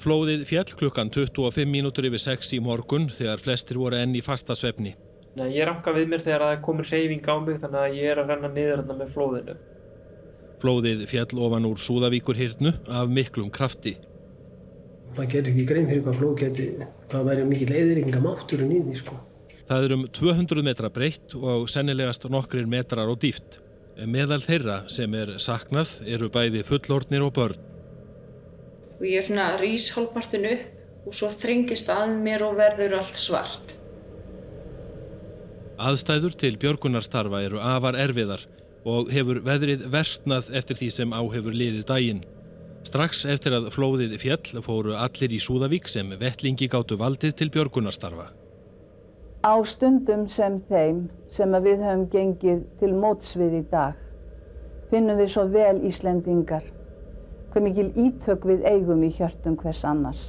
Flóðið fjall klukkan 25 mínútur yfir 6 í morgun þegar flestir voru enn í fasta svefni. Ég ranka við mér þegar það komir reyfing á mig þannig að ég er að renna niður hérna með flóðinu. Flóðið fjall ofan úr Súðavíkur hirnu af miklum krafti. Það getur ekki grein fyrir hvað flóð geti, hvað væri mikið leiðringa mátturinn í því sko. Það er um 200 metra breytt og sennilegast nokkrir metrar á dýft. Meðal þeirra sem er saknað eru bæði fullordnir og börn. Og ég er svona rís hálfpartin upp og svo þringist að mér og verður allt svart. Aðstæður til björgunarstarfa eru afar erfiðar og hefur veðrið versnað eftir því sem á hefur liðið daginn. Strax eftir að flóðið fjall fóru allir í Súðavík sem vettlingi gáttu valdið til björgunarstarfa. Á stundum sem þeim sem við höfum gengið til mótsvið í dag finnum við svo vel Íslendingar hver mikil ítök við eigum í hjörtum hvers annars.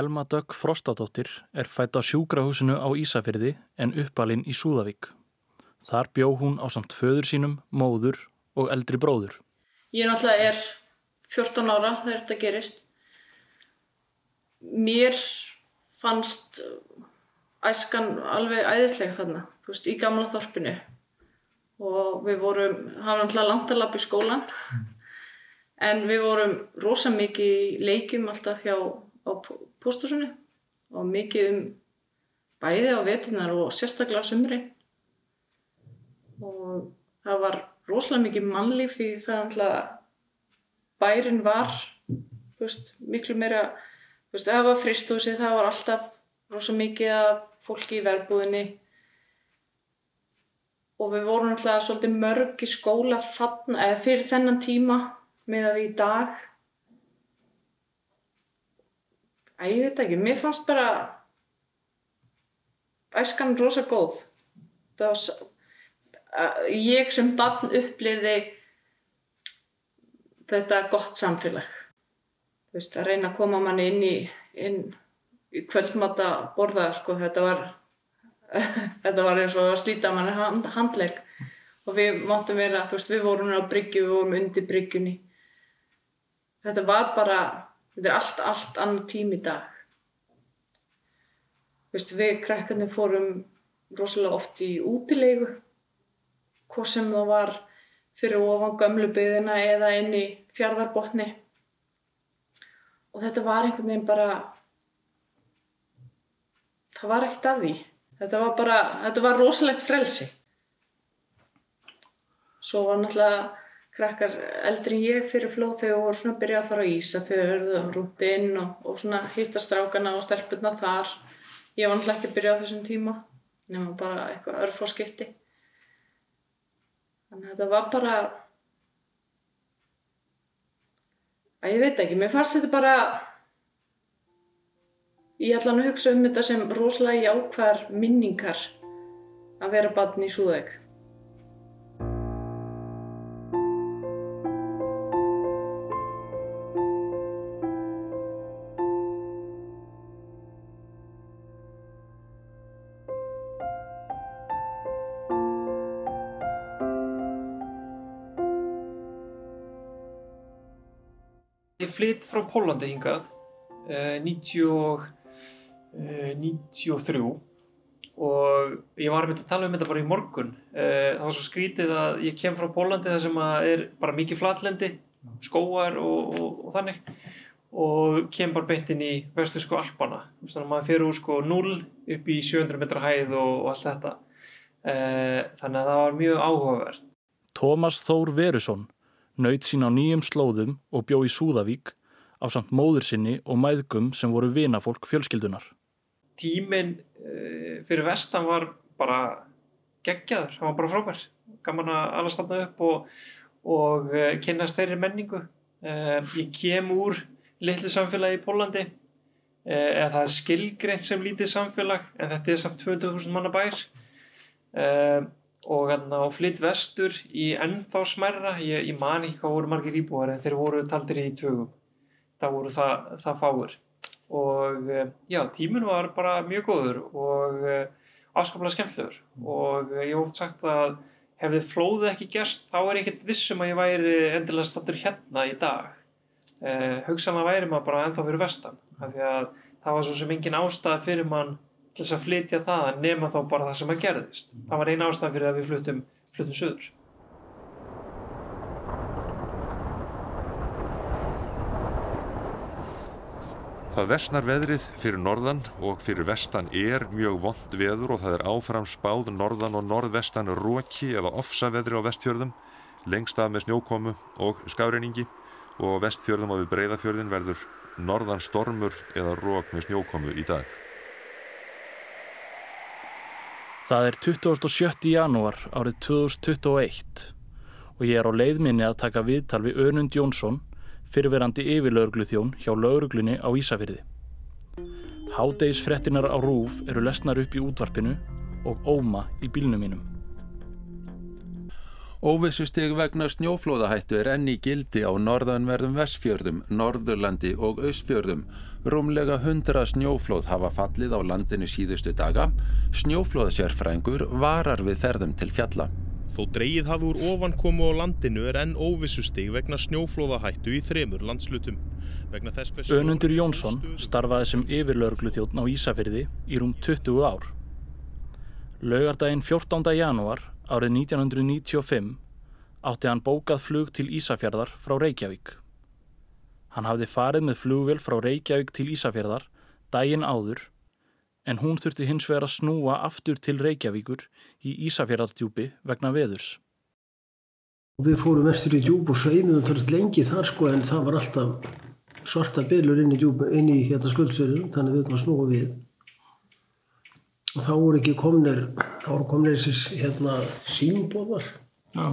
Elma Dögg Frostadóttir er fætt á sjúkrahúsinu á Ísafyrði en uppalinn í Súðavík. Þar bjó hún á samt föður sínum, móður og eldri bróður. Ég náttúrulega er 14 ára þegar þetta gerist. Mér fannst æskan alveg æðislega þarna, þú veist, í gamla þorpinu. Og við vorum, hann var náttúrulega langt að lappa í skólan, en við vorum rosa mikið í leikjum alltaf hjá pústursunni og mikið um bæði á vetunar og sérstaklega á sumri. Og það var rosalega mikið mannlíf því það alltaf bærin var veist, miklu meira veist, það var fristúsi, það var alltaf rosalega mikið af fólki í verbúðinni og við vorum alltaf svolítið mörg í skóla þarna, fyrir þennan tíma með að við í dag Æ, ég veit ekki, mér fannst bara æskan rosa góð. Það var ég sem barn uppliði þetta gott samfélag. Veist, að reyna að koma manni inn í, inn í kvöldmatta borða, sko, þetta var þetta var eins og að slíta manni hand, handleg og við máttum vera, þú veist, við vorum á bryggju, við vorum undir bryggjunni. Þetta var bara þetta er allt, allt annar tím í dag. Þú veist, við krekkarnir fórum rosalega oft í útilegu hvað sem það var fyrir ofan gömlu byðina eða inn í fjárðarbotni og þetta var einhvern veginn bara það var ekkert að því. Þetta var bara, þetta var rosalegt frelsi. Svo var náttúrulega krakkar eldri en ég fyrir flóð þegar voru svona að byrja að fara á ísa þegar verðum rúti inn og, og svona hitta strákana og stelpurna þar. Ég var náttúrulega ekki að byrja á þessum tíma nema bara eitthvað örfóskipti þannig að þetta var bara að ég veit ekki, mér fannst þetta bara ég ætla að hugsa um þetta sem rosalega jákvæðar minningar að vera barn í Súðavík Ég flytt frá Pólandi hingað uh, 90 og, uh, 93 og ég var mynda að tala um þetta bara í morgun. Uh, það var svo skrítið að ég kem frá Pólandi þar sem er bara mikið flatlendi, skóar og, og, og þannig og kem bara beint inn í vestu sko Alpana. Þannig að maður fyrir úr sko 0 upp í 700 metra hæð og allt þetta. Þannig að það var mjög áhugavert. Tómas Þór Verusson naut sín á nýjum slóðum og bjó í Súðavík á samt móður sinni og mæðgum sem voru vinafólk fjölskyldunar. Tíminn uh, fyrir vestan var bara geggjaður, hann var bara frábær. Gaman að alveg stanna upp og, og uh, kynast þeirri menningu. Uh, ég kem úr litlu samfélagi í Pólandi eða það er skilgreint sem lítið samfélag en þetta er samt 200.000 manna bær. Uh, og hérna á flytt vestur í ennþá smerra ég, ég man ekki hvað voru margir íbúar en þeir voru taldir í tögum það voru það, það fáir. Og uh, já, tímun var bara mjög góður og uh, afskaplega skemmtilegur. Og ég hef oft sagt að hefði flóðið ekki gerst þá er ég ekkert vissum að ég væri endilega stattur hérna í dag. Uh, hugsanlega væri maður bara ennþá fyrir vestan af því að það var svo sem engin ástæða fyrir mann til þess að flytja það en nema þá bara það sem að gerðist. Það var eina ástæða fyrir að við fluttum fluttum söður Það versnar veðrið fyrir norðan og fyrir vestan er mjög vond veður og það er áfram spáð norðan og norðvestan róki eða ofsa veðri á vestfjörðum, lengst af með snjókomu og skafreiningi og vestfjörðum og við breyðafjörðin verður norðan stormur eða rók með snjókomu í dag. Það er 27. janúar árið 2021 og ég er á leiðminni að taka viðtal við Önund Jónsson fyrirverandi yfirlauglu þjón hjá lauruglunni á Ísafyrði. Hádegisfrettinar á rúf eru lesnar upp í útvarpinu og óma í bílnum mínum. Óvissustig vegna snjóflóðahættu er enni gildi á norðanverðum Vestfjörðum, Norðurlandi og Austfjörðum. Rúmlega hundra snjóflóð hafa fallið á landinu síðustu daga. Snjóflóðsérfrængur varar við ferðum til fjalla. Þó dreigið hafi úr ofankomu á landinu er enn óvissustig vegna snjóflóðahættu í þremur landslutum. Önundur Jónsson starfaði sem yfirlaurglu þjóttn á Ísafyrði í rúm 20 ár. Laugardaginn 14. janúar árið 1995 átti hann bókað flug til Ísafjörðar frá Reykjavík. Hann hafði farið með flugvel frá Reykjavík til Ísafjörðar daginn áður en hún þurfti hins vegar að snúa aftur til Reykjavíkur í Ísafjörðardjúpi vegna veðurs. Við fórum vestur í djúb og sveimiðum þurft lengi þar sko en það var alltaf svarta bylur inn í, djúb, inn í hérna skuldsverðum þannig við erum að snúa við. Og þá voru ekki komnir, þá voru komnir þessi hérna símbóðar. Já.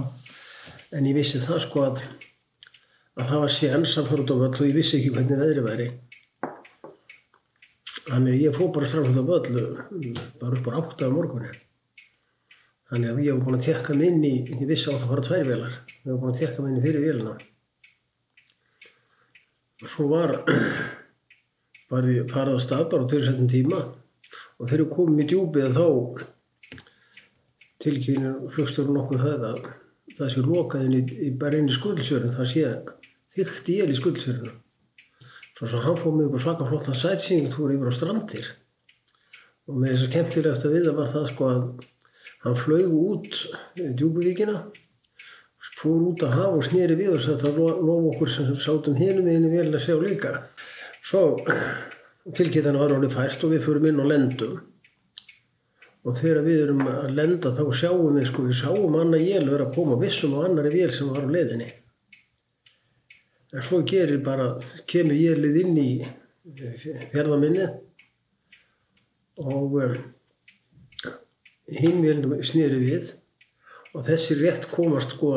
En ég vissi það sko að, að það var séns að fara út á völl og ég vissi ekki hvernig veðri væri. Þannig að ég fóð bara strax út á völl, bara upp á átta á morgunni. Þannig að ég hef búin að tekka mig inn í, ég vissi að fara tvær velar, ég hef búin að tekka mig inn í fyrir velina. Og svo var, var ég farið á stað bara á tilsettum tíma og þegar ég komið í djúpið þá tilkynir flugstöru nokkuð það að það sé lokaðin í, í bara inn í skuldsjörn, það sé þygt ég í skuldsjörnum. Svo svo hann fóð á svaka flottan sætsýningtúr yfir á strandir og með þess að kemtilegast að viða var það sko að hann flög út djúbuvíkina fór út að hafa og snýri við og það lof okkur sem sátum hinum við henni vel að sjá líka. Svo tilkynna var alveg fæst og við fyrum inn og lendum. Og þegar við erum að lenda þá sjáum við sko, við sáum annar jél vera að koma vissum á annari vél sem var á leiðinni. En svo gerir bara kemur jélið inn í fjörðaminni og um, hinn snýri við og þessi rétt komast sko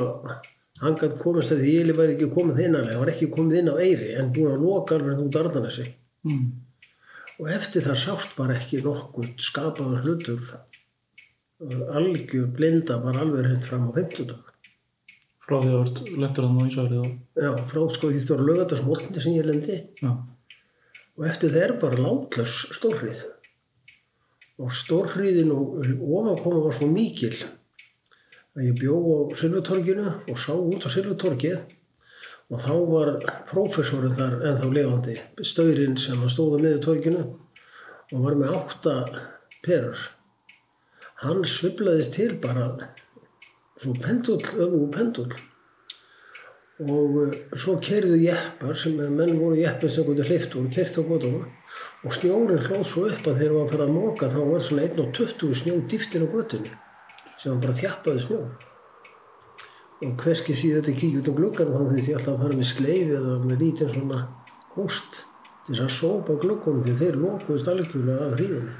hann gæti komast að því jéli væri ekki komið innanlega, hann var ekki komið inn á Eyri en búin að loka alveg út Ardanesi mm og eftir það sást bara ekki nokkuð skapaður hlutur. Algjör blinda var alveg hreint fram á 50 dag Frá því að það vart lettur að ná og... Já, frá sko því það var lögatarsmólni sem ég lendi. Já. og eftir það er bara látlaus stórhrið og stórhriðin og ofankoma var svo mikil að ég bjó á Silvutorginu og sá út á Silvutorgið og þá var prófessorinn þar ennþá levandi, staurinn sem stóða með torginu og var með átta perur. Hann sviblaðist til bara svo pendul, öfu pendul og svo kerðu jeppar sem menn voru jeppin sem gotur hliftu og kert á gotunum og snjórin hlóð svo upp að þegar það var að fara að móka þá var svona 1.20 snjó dýftir á gotunni sem var bara þjappaði snjó og hverski síðan þetta kíkja út á gluggan þá þurfti ég alltaf að fara með sleif eða með lítinn svona húst til þess að sópa gluggunum því þeir lókuðist algjörlega af hríðinu.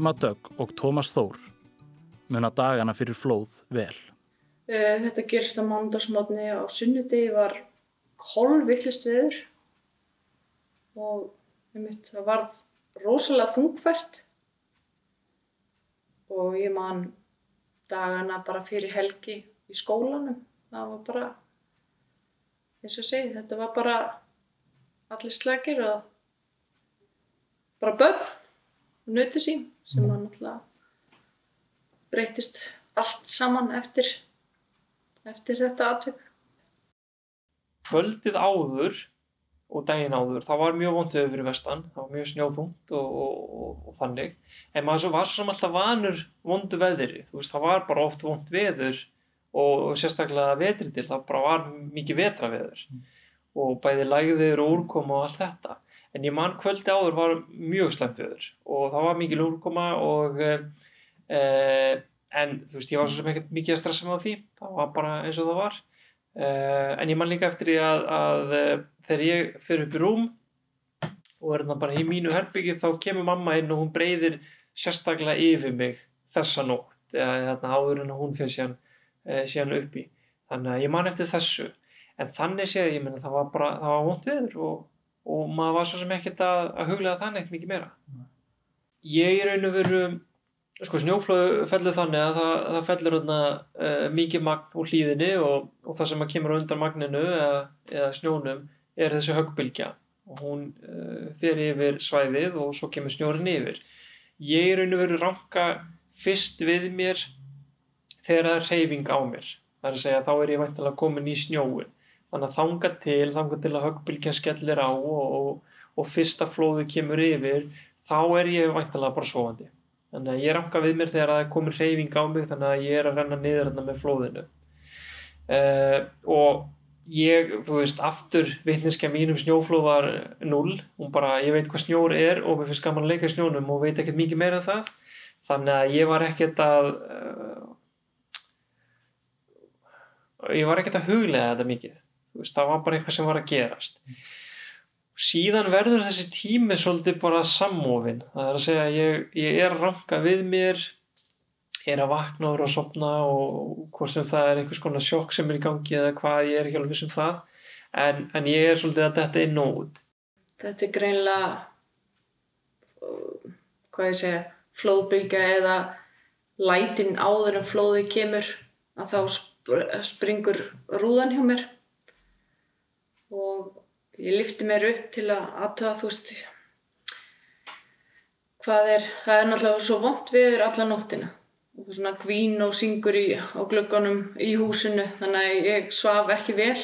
Elma Dögg og Tómas Þór muna dagana fyrir flóð vel. Eh, Þetta gerist á mánudagsmotni á sunnudegi var kolvillist veður og einmitt, það varð rosalega þungfært og ég man dagana bara fyrir helgi í skólanum. Það var bara, eins og segi, þetta var bara allir slagir og bara börn og nötu sín sem var náttúrulega breytist allt saman eftir, eftir þetta atvik. kvöldið áður og daginn áður, það var mjög vond veður fyrir vestan, það var mjög snjóþungt og, og, og, og þannig, en maður svo- var svo sem alltaf vanur vondu veðri, þú veist, það var bara oft vond veður og, og sérstaklega vetri til, það bara var mikið vetraveður. Og bæði lægðir og úrkoma og allt þetta, en ég man kvöldi áður var mjög slemt veður og það var mikil úrkoma og e, en þú veist, ég var svo ekkert mikið að stressa á því, það var bara eins og það var. Uh, en ég man líka eftir því að, að þegar ég fer upp í rúm og er þarna bara í mínu herbyggi þá kemur mamma inn og hún breyðir sérstaklega yfir mig þessa nótt eða þarna áður en hún fyrir síðan, uh, síðan upp í. Þannig að ég man eftir þessu. En þannig séð ég menna það var bara það var vont viður og, og maður var svo sem ekkert að, að huglega þannig ekkert mikið meira. Ég raun og veru sko snjóflóðu fellur þannig að það, það fellur uh, mikið magn úr hlýðinni og, og það sem kemur undan magninu eða, eða snjónum er þessi höggbylgja og hún uh, fer yfir svæðið og svo kemur snjórin yfir. Ég er og veru ranka fyrst við mér þegar það er reyfing á mér. Það er að segja þá er ég væntalega komin í snjóin þannig að þanga til, þanga til að höggbylgjan skellir á og, og, og fyrsta flóðu kemur yfir þá er ég væntalega bara sofandi. Þannig að ég ranka við mér þegar það komin reyfing á mig þannig að ég er að renna niður hérna með flóðinu. Uh, og ég, þú veist, aftur vitniska mín um snjóflóð var null, hún bara, ég veit hvað snjór er og mér finnst gaman að leika snjónum og veit ekkert mikið meira en það. Þannig að ég var ekkert að uh, ég var ekkert að huglega þetta mikið veist, það var bara eitthvað sem var að gerast. Síðan verður þessi tími svolítið bara sammófin það er að segja ég, ég er ranka við mér er að vakna og sopna og hvort sem það er einhvers konar sjokk sem er í gangi eða hvað ég er ekki alveg viss um það. En, en ég er svolítið að þetta er nót Þetta er greinlega, hvað ég segja, flóðbylgja eða lætin áður en flóðið kemur að þá spr springur rúðan hjá mér ég lifti mér upp til að aðtöða þú veist hvað er, það er náttúrulega svo vond viður alla nóttina. Og er svona gvín og syngur í, á glugganum í húsinu þannig að ég svaf ekki vel.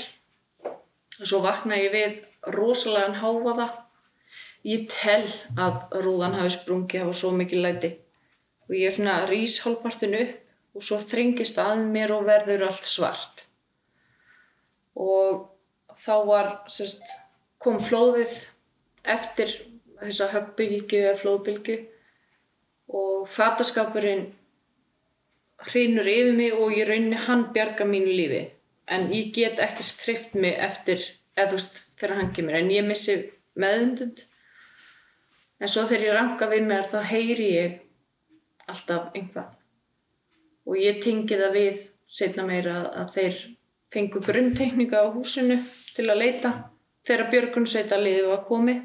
Og svo vakna ég við rosalega háfaða ég tel að rúðan hafi sprungið hafa svo mikið læti. Og ég er svona rís hálfpartinu upp og svo þringist að mér og verður allt svart. Og þá var sérst, kom flóðið eftir þessa höggbylgju eða flóðbylgju og fataskapurinn hrinur yfir mig og ég raunni hann bjarga mínu lífi. En ég get ekkert treyft mig eftir eða þú veist þegar hann kemur. En ég missi meðundund en svo þegar ég ranka við mér þá heyri ég alltaf einhvað og ég tengi það við setna meira að þeir fengu grunntekninga á húsinu til að leita þegar björgunsveita liði var komið.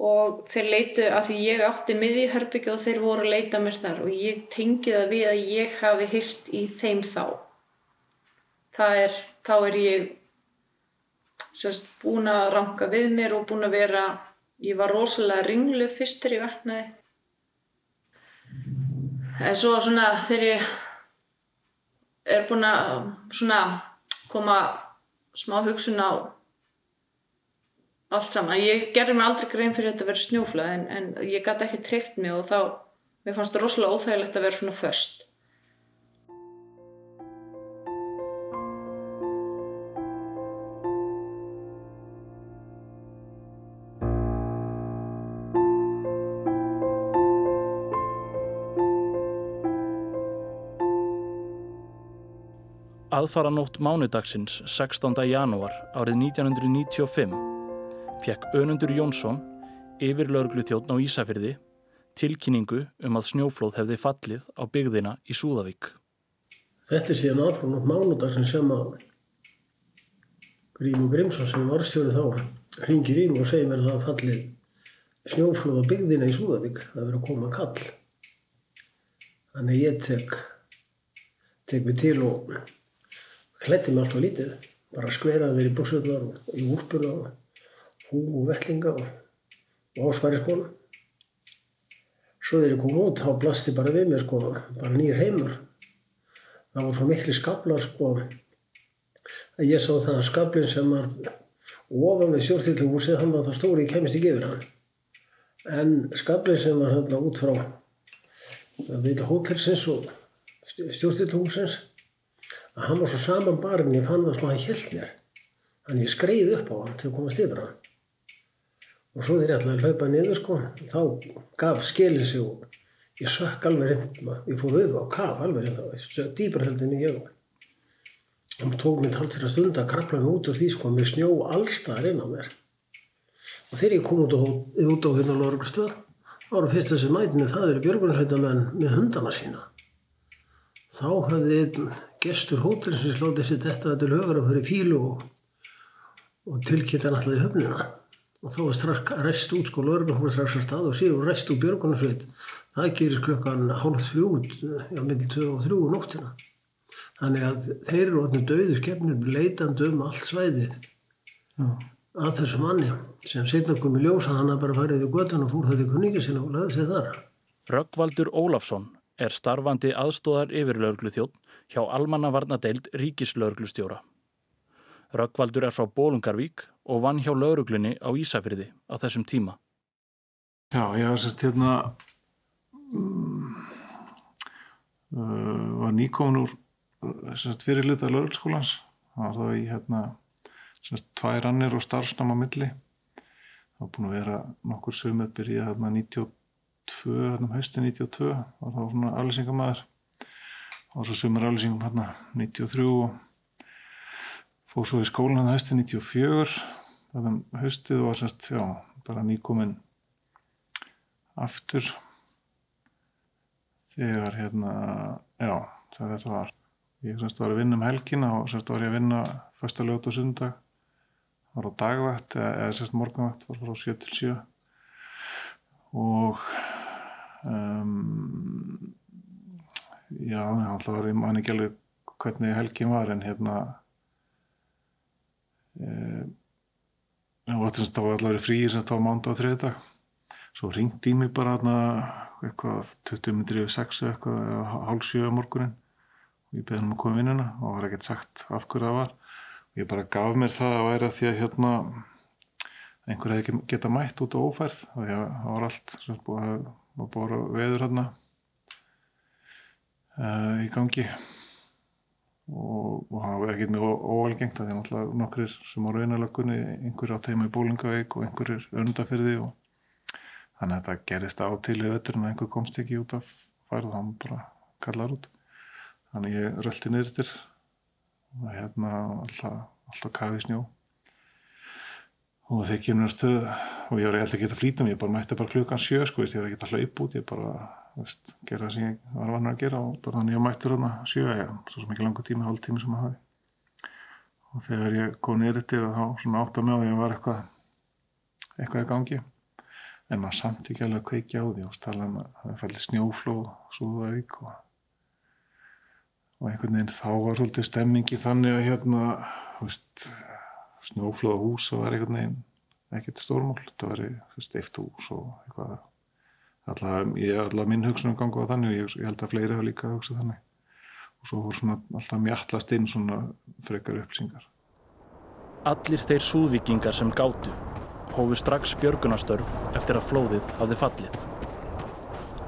Og þeir leitu að því ég átti miði í herbyggja og þeir voru að leita mér þar. Og ég tengi það við að ég hafi hyrt í þeim þá. Er, þá er ég sérst búin að ranka við mér og búin að vera ég var rosalega ringlu fyrst þegar ég vaknaði. En svo svona þegar ég er búin að svona koma smá hugsun á allt saman. Ég gerði mig aldrei grein fyrir þetta að vera snjóflöð en, en ég gæti ekki treyft mig og þá mér fannst það rosalega óþægilegt að vera svona först. Aðfaranótt mánudagsins 16. janúar árið 1995 fekk Önundur Jónsson, yfirlaurglu þjóttn á Ísafyrði, tilkynningu um að snjóflóð hefði fallið á byggðina í Súðavík. Þetta er síðan aðfaranótt mánudagsins sem að Grímur Grímsson sem var stjórið þá ringir í mig og segir mér að það fallið snjóflóð á byggðina í Súðavík. Það verið að koma kall. Þannig ég tek, tek mig til og hlætti mig allt á lítið. Bara skveraði verið í búsöðunar og í úrpuna og hú og vellinga og, og áspæriskona. Svo þegar ég kom út þá blasti bara við mér sko, bara nýr heimar. Það var svo miklu skablar sko að ég sá það að skablin sem var ofan við stjórnstýrluhúsið, hann var það stóri, ég kemist ekki yfir hann. En skablin sem var hérna út frá við hótelsins og stjórnstýrluhúsins, að hann var svo saman barinn, ég fann það sem hann held mér. Þannig ég skreið upp á hann til að komast yfir hann. Og svo þegar ég ætlaði að hlaupa niður sko, þá gaf skilið sig og ég sökk alveg reynd, ég fór auðvitað á kaf alveg reynd, það var dýbra heldin í ég. Það tók mér talsir að stunda að krabla mig út úr því sko, með snjó allstaðar inn á mér. Og þegar ég kom út á, út á hérna Lorgustöð, ára fyrst þessi mætni, það eru björgunarsveitamenn með hundana sína. Þá hafði einn gestur hótelsins látið sér þetta til högur að fyrir fílu og, og tilkynnta hann alltaf í höfnina og þá var strax rest út sko, lörgum var strax að stað og síðan rest úr björgunarsveit. Það gerist klokkan hálf þrjú, já, minnil tvö og þrjú og nóttina. Þannig að þeir eru orðinu döðu skefnir leitandi um allt svæðið já. að þessu manni sem setna komið ljósa hann að bara farið við göttan og fór þetta í kunningi sinna og laði sig þar. Röggvaldur Ólafsson er starfandi aðstóðar yfirlaurglu þjótt hjá almannavarnadeild ríkislauglustjóra. Röggvaldur er frá Bólungarvík og vann hjá lauruglunni á Ísafyrði á þessum tíma. Já, ég var sérst hérna um, uh, var nýkomin úr sérst fyrirlita lauruglskólans það var þá í hérna sérst tvær annir og starfsnám á milli. Það var búin að vera nokkur sögum byrja hérna 92 hérna hösti 92 var þá svona aflýsingamæður og svo sögumar aflýsingum hérna 93 og fór svo í skólan það hösti 94 þannig að höstið var semst, já, bara nýkominn aftur þegar hérna, já, þegar þetta var. Ég semst var að vinna um helgina og semst var ég að vinna fyrsta lögut og sundag var á dagvætt eða, eða semst morgunvætt var frá 7 til 7 og um, já, alltaf var ég man ekki alveg hvernig helgin var en hérna og þetta var allavega frí sem var mánda á þriðdag svo ringdi í mig bara hana, eitthvað 20 minnir yfir 6 eitthvað hálf 7 morgunin og ég beði hann að koma vinnuna og var ekkert sagt af hverju það var. Og ég bara gaf mér það að væra því að hérna einhver hefði geta mætt út á ófærð og það var allt sem búið að bóra veður hérna uh, í gangi og, og það var ekkert mjög óalgengt það er náttúrulega nokkrir sem voru einalökunni einhver á teima í Bólingavík og einhverjir öndafyrði og þannig að þetta gerist á til í öllurinn að einhver komst ekki út af færð og hann bara kallar út. Þannig ég röldi niður til og hérna alltaf, alltaf kafi snjó. Og þegar kemur stöð og ég var ekkert ekki að flýta mig ég bara mætti bara klukkan sjö sko ég var ekki að hlaupa út ég bara veist, gera það sem ég var vannar að gera og bara þannig ég mætti hérna sjö ég, svo sem ekki langur tími, hálf tími sem að hafi og þegar ég kom niður til þá svona átt að með og ég var eitthvað eitthvað í gangi. En maður samt ekki alveg að kveikja á því og tala um að það fældi snjóflóð Súðavík og, og einhvern veginn þá var svolítið stemmingi þannig að hérna veist, snjóflóð á hús og var einhvern veginn ekkert stórmál. Þetta var eitt hús og eitthvað allavega, ég allavega minn hugsunum gangu á þannig og ég, ég held að fleiri hafa líka hugsað þannig og svo voru svona alltaf mjallast inn svona frekar upplýsingar Allir þeir súðvikingar sem gátu hófu strax björgunastörf eftir að flóðið hafði fallið.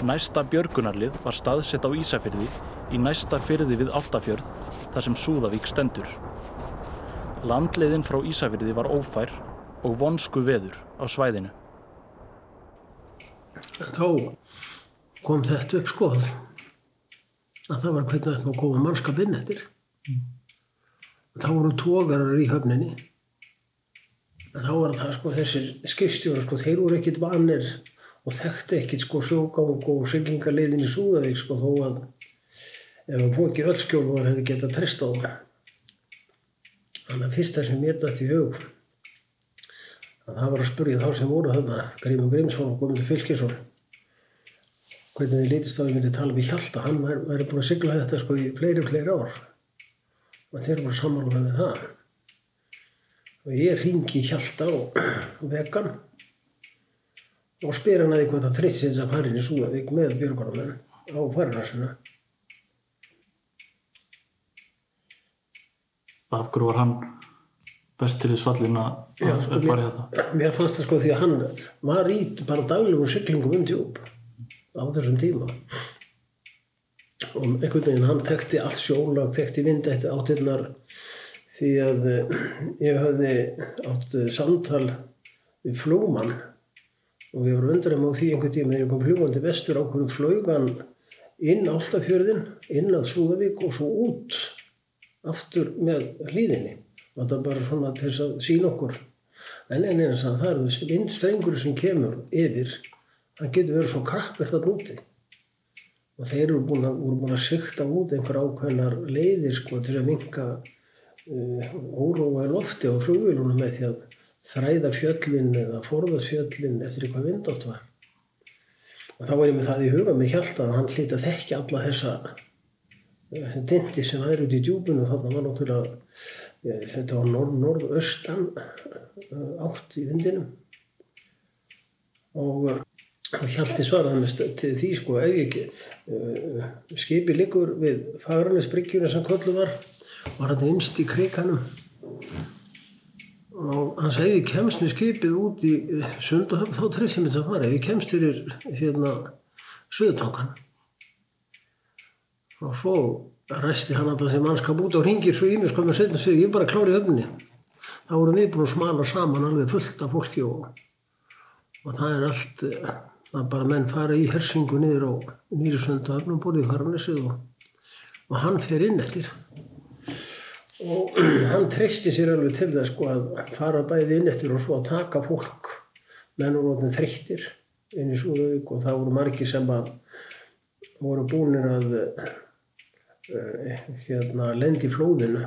Næsta björgunarlið var staðsett á Ísafyrði í næsta fyrði við Áltafjörð þar sem Súðavík stendur. Landleiðin frá Ísafyrði var ófær og vonsku veður á svæðinu. Þá kom þetta upp skoð að það var hvernig þetta má koma mannskap inn eftir. Þá voru tógarar í höfninni. Þá var það sko þessir skipstjórar sko, þeir voru ekkit vanir og þekkti ekkit sko sjógang og siglingarleiðin í Súðavík sko þó að ef að fóki öll skjólvar hefði getað treyst á það. Þannig að fyrsta sem mér dætti í hug að það var að spurja þá sem voru þarna, Grímur Grímsson og Guðmundur Fylkesson hvernig þið lítist á að ég myndi tala við Hjalta, hann væri, búin að sigla þetta sko í fleiri, fleiri ár. Og þeir voru samanlóðað með það. Og ég ringi Hjalta og vegan og spyr hann að eitthvað það treyst sinns að farin í Súavík með björgunum á farinarsuna Af hverju var hann best til þess fallin að Já, sko, þetta? Mér fannst það sko því að hann var í bara daglegum syklingum um djúb á þessum tíma og einhvern veginn hann þekkti allt sjólag, þekkti vindætti áttirnar því að eh, ég höfði átt eh, samtal við flugmann og ég var undram á því einhvern tíma þegar ég kom fljúandi vestur á hverju flaugan inn Áltafjörðin, inn að Súðavík og svo út aftur með hlýðinni og það er bara svona til þess að sína okkur. En eins að það er þú vindstrengur sem kemur yfir. Hann getur verið svo krappert að núti og þeir eru búin að, að sikta út einhver ákveðnar leiðir sko til að minka uh, óróa í lofti á flugvílunum með því að þræða fjöllin eða forðast fjöllin eftir eitthvað vindátt var. Og þá var ég með það í huga með hjálta að hann hlýta þekki alla þessa uh, dindi sem væri út í djúbunu þannig var náttúrulega þetta var norð, norðaustan átt í vindinum. Og og Hjalti svaraði með til því sko ef ekki uh, skipi liggur við Fagranesbryggjuna sem kollu var var hann innst í krikanum. Og hann segi kemst með skipið út í Sundahöfn þá trefst ég mitt að fara. Ef ég kemst fyrir hérna Suðutangan og svo resti hann alltaf sem mannskap út og ringir svo í mig sko með setna sig ég er bara klári höfni þá vorum við búin að smala saman alveg fullt af fólki og, og það er allt að bara menn fara í hersingu niður á Nýrisvöndu og borðið Farnesið og, og hann fer inn eftir. Og hann treysti sér alveg til það sko að fara bæði inn eftir og svo að taka fólk. Menn og rótni þreyttir inn í Súðavík og það voru margi sem að voru búinir að hérna lendi í flóðinu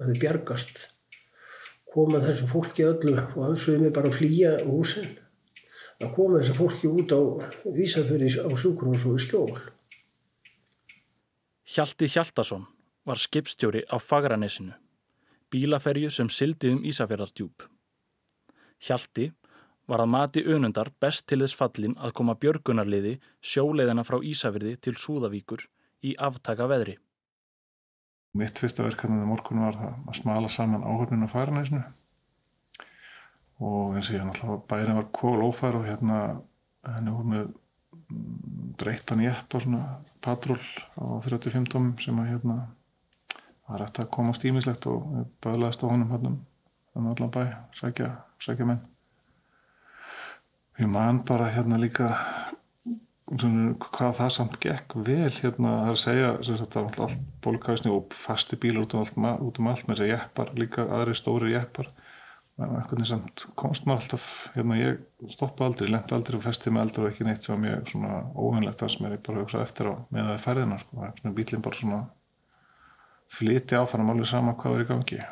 að þau bjargast koma þessu fólki öllu og aðsögum við bara að flýja húsinn að koma þessu fólki út á vísafjörði á sjúkrós og í skjól. Hjalti Hjaltason var skipstjóri á Fagranesinu, bílaferju sem sildi um Ísafjörðardjúb. Hjalti var að mati önundar best til þess fallin að koma björgunarliði sjóleiðina frá Ísafjörði til Súðavíkur í aftaka veðri. Mitt fyrsta verkefnið á morgun var að smala saman áhörninu á Fagranesinu og eins og ég náttúrulega bærin var kól ófær og hérna henni voru með dreittan jeppa svona patról á 35 tómum sem að hérna var eftir að komast ímislegt og bæðlaðist á honum hérna um allan bæ, sækja, sækja menn. Ég man bara hérna líka hvað það samt gekk vel hérna það er að segja að það var allt bólkæðisni og fasti bílar út um allt, út um allt með þess að jeppar, líka aðri stóri jeppar. Eitthvað samt komst maður alltaf hérna ég stoppa aldrei, lendi aldrei og festi með aldrei og ekki neitt sem var mjög svona óhengilegt þar sem ég bara hugsa eftir á með það ferðina sko, bílinn bara svona flyti áfærum alveg sama hvað er í gangi.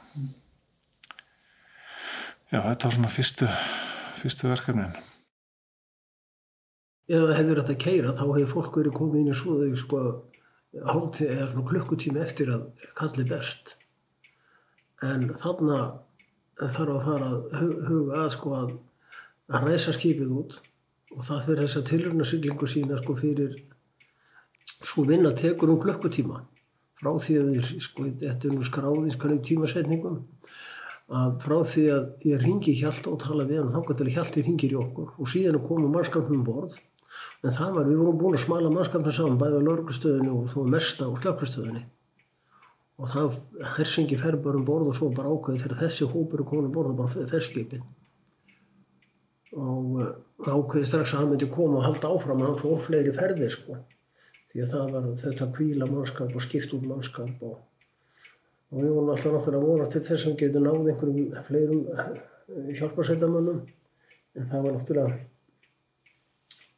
Já þetta var svona fyrstu fyrstu verkefnin Það hefur þetta keira þá hefur fólk verið komið inn í svoðu sko. Hátti eða svona klukkutími eftir að kalli best en þarna þarf að fara að huga að sko að, að ræsa skipið út. Og það fyrir þess að tilröðnarsyklingu sína sko fyrir svo vinna tekur um klukkutíma. Frá því að við, sko, þetta er nú skráðins tímasetningum að frá því að ég ringi hjálta og tala við hann þá kannski hjálti ringir í okkur. Og síðan komum mannskapnum borð En það var, við vorum búin að smala mannskapnum saman bæði á lörgustöðinu og þó mest á slökkustöðinu. Og það hersingi fer bara um borð og svo bara ákveði þegar þessi hópur er komin um borð og bara ferskipið. Og uh, ákveði strax að hann myndi koma og halda áfram að hann fór fleiri ferðir sko. Því að það var þetta kvíla mannskap og skipt út mannskap og, og við vorum alltaf náttúrulega að vona til þess að við getum náð einhverjum fleirum hjálparsætamannum. En það var náttúrulega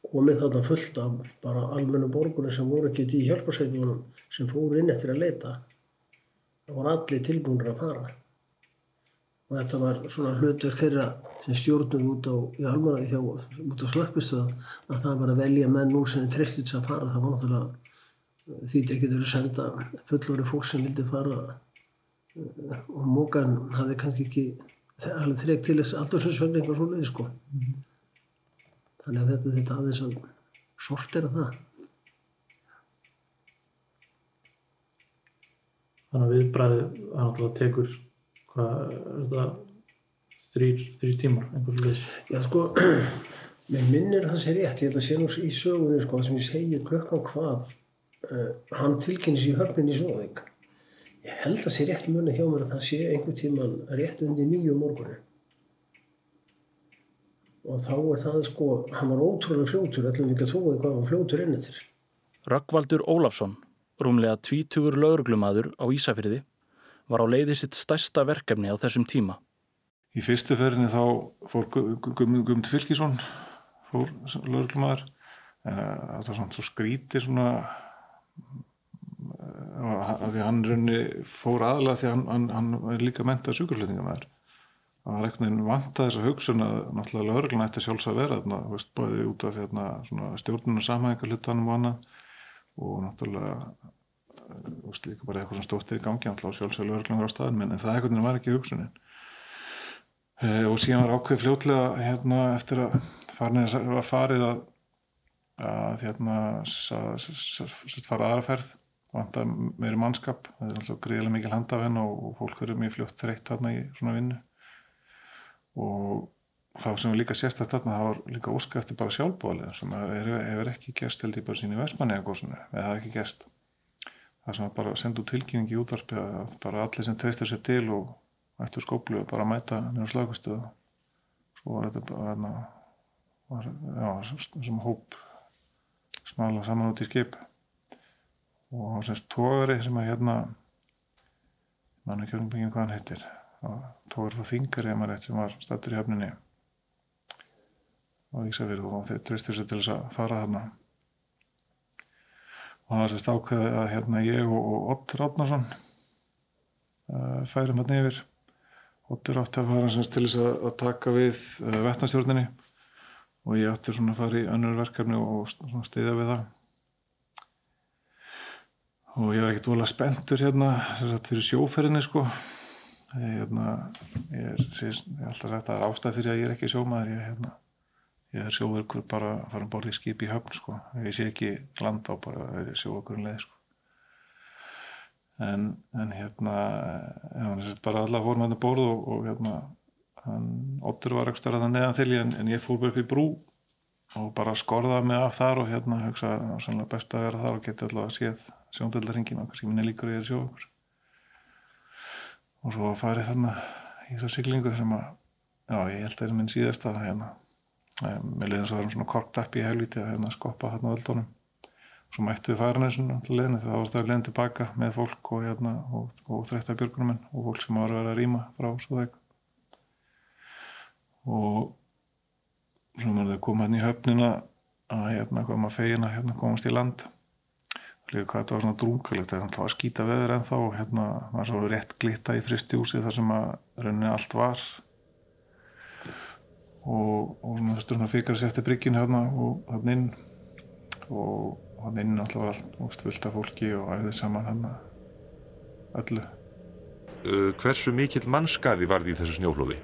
komið þarna fullt af bara almennum borgunum sem voru ekki í hjálparsveitunum sem fóru inn eftir að leita. Það voru allir tilbúinir að fara. Og þetta var svona hlutverk þeirra sem stjórnum út á, í almanna, hjá, út á slöppistöða að það var að velja menn úr sem þristið sér að fara. Það var náttúrulega því þetta getur að senda fullori fólk sem vildi fara og mókan hafði kannski ekki alveg þrekt til þess aldursinsvegna eitthvað svo leiði sko. Mm -hmm. Þannig að þetta, þetta aðeins að sortera það. Þannig að viðbræðið það náttúrulega tekur hvað er þetta þrýr, þrýr tímar einhversu leys? Já sko, mér minnir það sér rétt, ég held að sé nú í sögunni sko sem ég segir klökkan hvað uh, hann tilkynnis í höfnin í Sjóðvík. Ég held að sé rétt munið hjá mér að það sé einhver tíman rétt undir nýju morgunni og þá er það sko, hann var ótrúlega fljótur, ætlum ekki að tóka hvað hann fljótur inn eftir. Röggvaldur Ólafsson, rúmlega tvítugur lauruglumadur á Ísafyrði, var á leiði sitt stærsta verkefni á þessum tíma. Í fyrstu ferðinni þá fór Guðmund Fylkisson, fór lauruglumadur, en það var svona svo skrítið svona, að því hann raunni fór aðlega því hann, hann, hann er líka mentað sjúkurflutningamæður það var ekkert nefn vant að þessa hugsun að náttúrulega lögurgluna ætti sjálfs að vera þarna, veist, bæði út af hérna, stjórnuna samhæðingar hlutanum og annað. Og náttúrulega veist, líka bara eitthvað sem stóttir í gangi náttúrulega sjálfs að lögurgluna var á staðin en það ekkert var ekki hugsunin. E, og síðan var ákveð fljótlega hérna, eftir að farinir var farið að, að hérna fara aðraferð vant að meiri mannskap. Það er náttúrulega greiðilega mikil handafenn og, og fólk verður mjög fljótt þreytt þarna í svona vinnu og þá sem líka sérstaklega þarna þá er líka óska eftir bara sjálfbólið sem hefur ekki gæst held í bara sín í Vestmanniðagósinu eða það ekki gæst það sem bara sendu tilkynningi í útvarpi að bara allir sem treystur sér til og ættu skóplu bara að mæta mjög slagustöðu svo var þetta bara var, já, sem hóp smala saman út í skip. Og semst tógari sem að hérna mann ekki um byggja hvað hann heitir tóður frá Þingari sem var stættur í höfninni. Á Ísafjörðu og þeir tristur sér til þess að fara þarna. Og það sést ákveði að hérna ég og Ottur Átnarsson uh, færum hérna yfir. Ottur átti að fara til þess að taka við uh, vettnastjórninni og ég átti svona að fara í önnur verkefni og stiðja við það. Og ég var ekkert volið spenntur hérna fyrir sjóferðinni sko Hérna, ég er síðan, ég er alltaf sagt að það er ástæð fyrir að ég er ekki sjómaður ég, hérna, ég er sjóverkur bara að fara um borð í skip í höfn sko. ég sé ekki land á bara að sjóverkurinn leið sko. en, en hérna ég sést bara alla fórum hérna borð og, og hérna hann, Otur var ekki stærðan neðan til en, en ég fór bara upp í brú og bara skorðaði mig af þar og hérna hugsa að best að vera þar og geti alltaf að séð sjóndöldarringin og kannski minni líkur ég er sjóverkur og svo farið þarna í þessu siglingu sem að já, ég held að það er minn síðasta hérna, með leiðin svo var hann svona korkt upp í helviti að hérna, skoppa þarna völdunum svo mættu við farinæsinu alltaf leiðinu þegar það var það leiðin tilbaka með fólk og, hérna, og, og þrætta björgunum og fólk sem var að vera að rýma frá Súðæk og svo maður það kom hérna í höfnina að hérna koma fegina hérna komast í land líka hvað þetta var svona drungalegt það var skýta veður en þá hérna var svo rétt glitta í fristjúsi þar sem að rauninni allt var. Og, og svona þurftur svona fikar sér eftir bryggin hérna og hann inn. Og hann inn alltaf var allt fullt af fólki og æðið saman hann öllu. Uh, Hversu mikill mannskaði varði í þessu snjóflóði?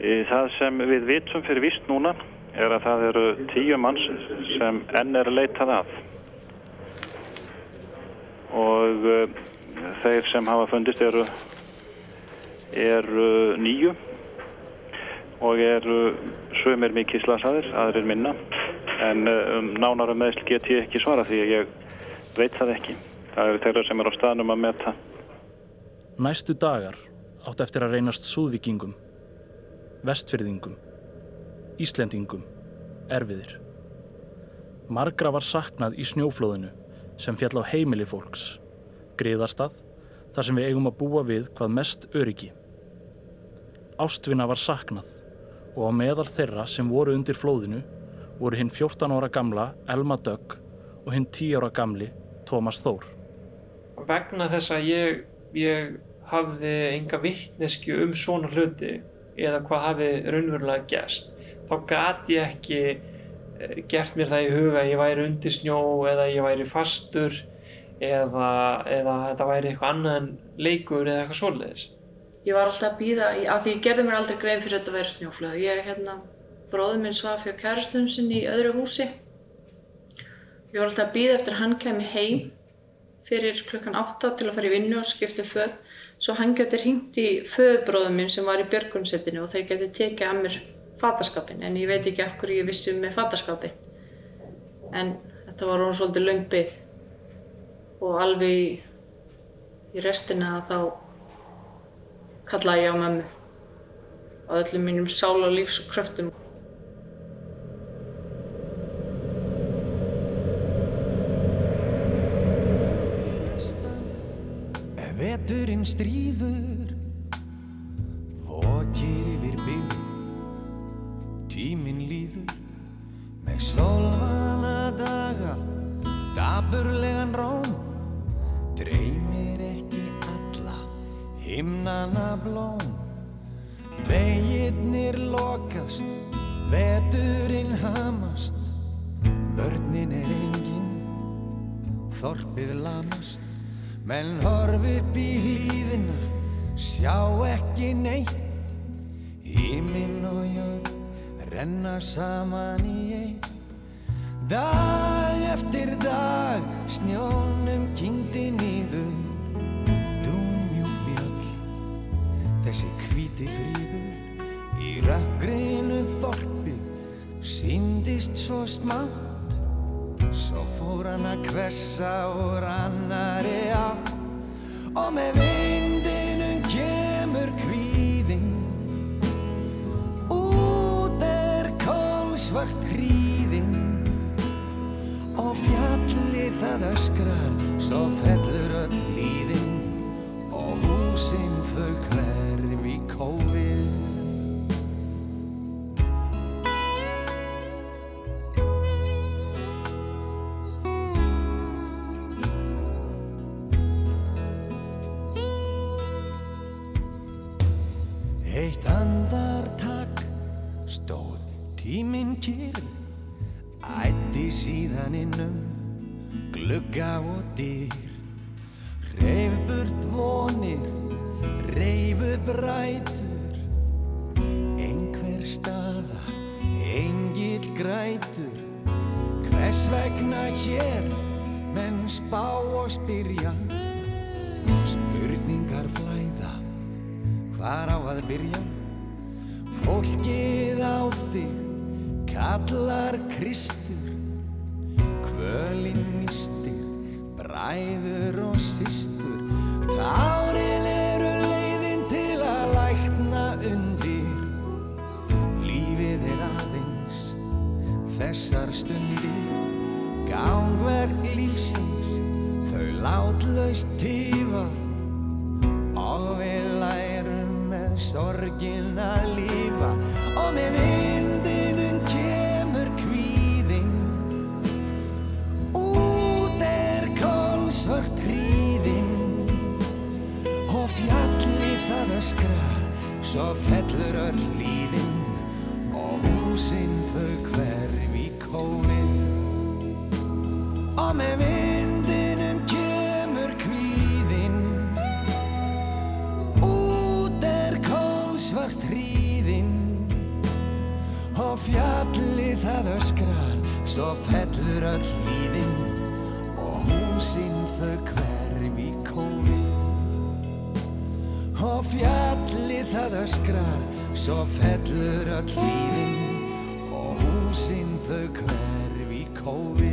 Það sem við vitum fyrir vist núna er að það eru tíu manns sem enn er leitað að og uh, þeir sem hafa fundist eru, eru nýju og eru sömur mikið slasaðir, aðrir minna en nánar um meðsl get ég ekki svara því að ég veit það ekki. Það eru þeirra sem er á staðnum að metta. Næstu dagar átt eftir að reynast súðvikingum, vestfyrðingum, íslendingum, erfiðir. Margra var saknað í snjóflóðinu sem fjall á heimili fólks, griðarstað, þar sem við eigum að búa við hvað mest öryggi. Ástvinna var saknað og á meðal þeirra sem voru undir flóðinu voru hinn 14 ára gamla Elma Dögg og hinn 10 ára gamli Tómas Þór. Vegna þess að ég, ég hafði enga vittnesku um svona hluti eða hvað hafi raunverulega gæst, þá gati ég ekki eh, gert mér það í huga að ég væri undir snjó eða ég væri fastur eða, eða þetta væri eitthvað annað en leikur eða eitthvað svoleiðis. Ég var alltaf að býða, af því ég gerði mér aldrei grein fyrir þetta að vera snjóflöð. Ég, hérna, bróður minn svaf hjá kærastunum sinni í öðru húsi. Ég var alltaf að býða eftir hann kemi heim fyrir klukkan 8 til að fara í vinnu og skipta um föð. Svo hann geti hringt í föðbróður minn sem var í björgunsettinu og þeir geti tekið að mér fataskapin. En ég veit ekki af hverju ég vissi með fataskapin. En þetta var hún svolítið laung byggð. Og alveg í, í restina þá kallaði ég á mömmu á öllum mínum sál og lífs og kröftum. Veturinn stríður Þorpið lamast Menn horf upp í hlýðina, sjá ekki neitt. Híminn og jörg renna saman í einn. Dag eftir dag snjónum kynnti nýður. Dúmjúk mjöll, þessi hvíti fríður. Í rökgrinu þorpi síndist svo smátt. Svo fór hann að kvessa úr annari á. Og með vindinum kemur kvíðinn. Út er kólsvart hríðinn. Og fjallið það öskrar svo fellur öll líðinn og húsinn þau hverf í kófið Eitt andartak stóð tíminn kyrr Ætti síðan innum glugga og dyr. Reif burt vonir, reifu brætur Einhver staða, engill grætur. Hvers vegna hér, menn spá og spyrja hvar á að byrja? Fólkið á þig kallar Kristur. Kvölinn nýstir, bræður og systur. Táril eru leiðin til að lækna undir. Lífið er aðeins þessar stundir. Gangverk lífsins, þau látlaust tífa sorgin að lífa Og með vindinum kemur kvíðinn. Út er kólsvört hríðinn. Og fjallið það öskrar Svo fellur öll líðinn Og húsinn þau hverf í kófið Og með vindinum öskrar Svo fellur öll líðinn Og húsinn þau hverf í kófið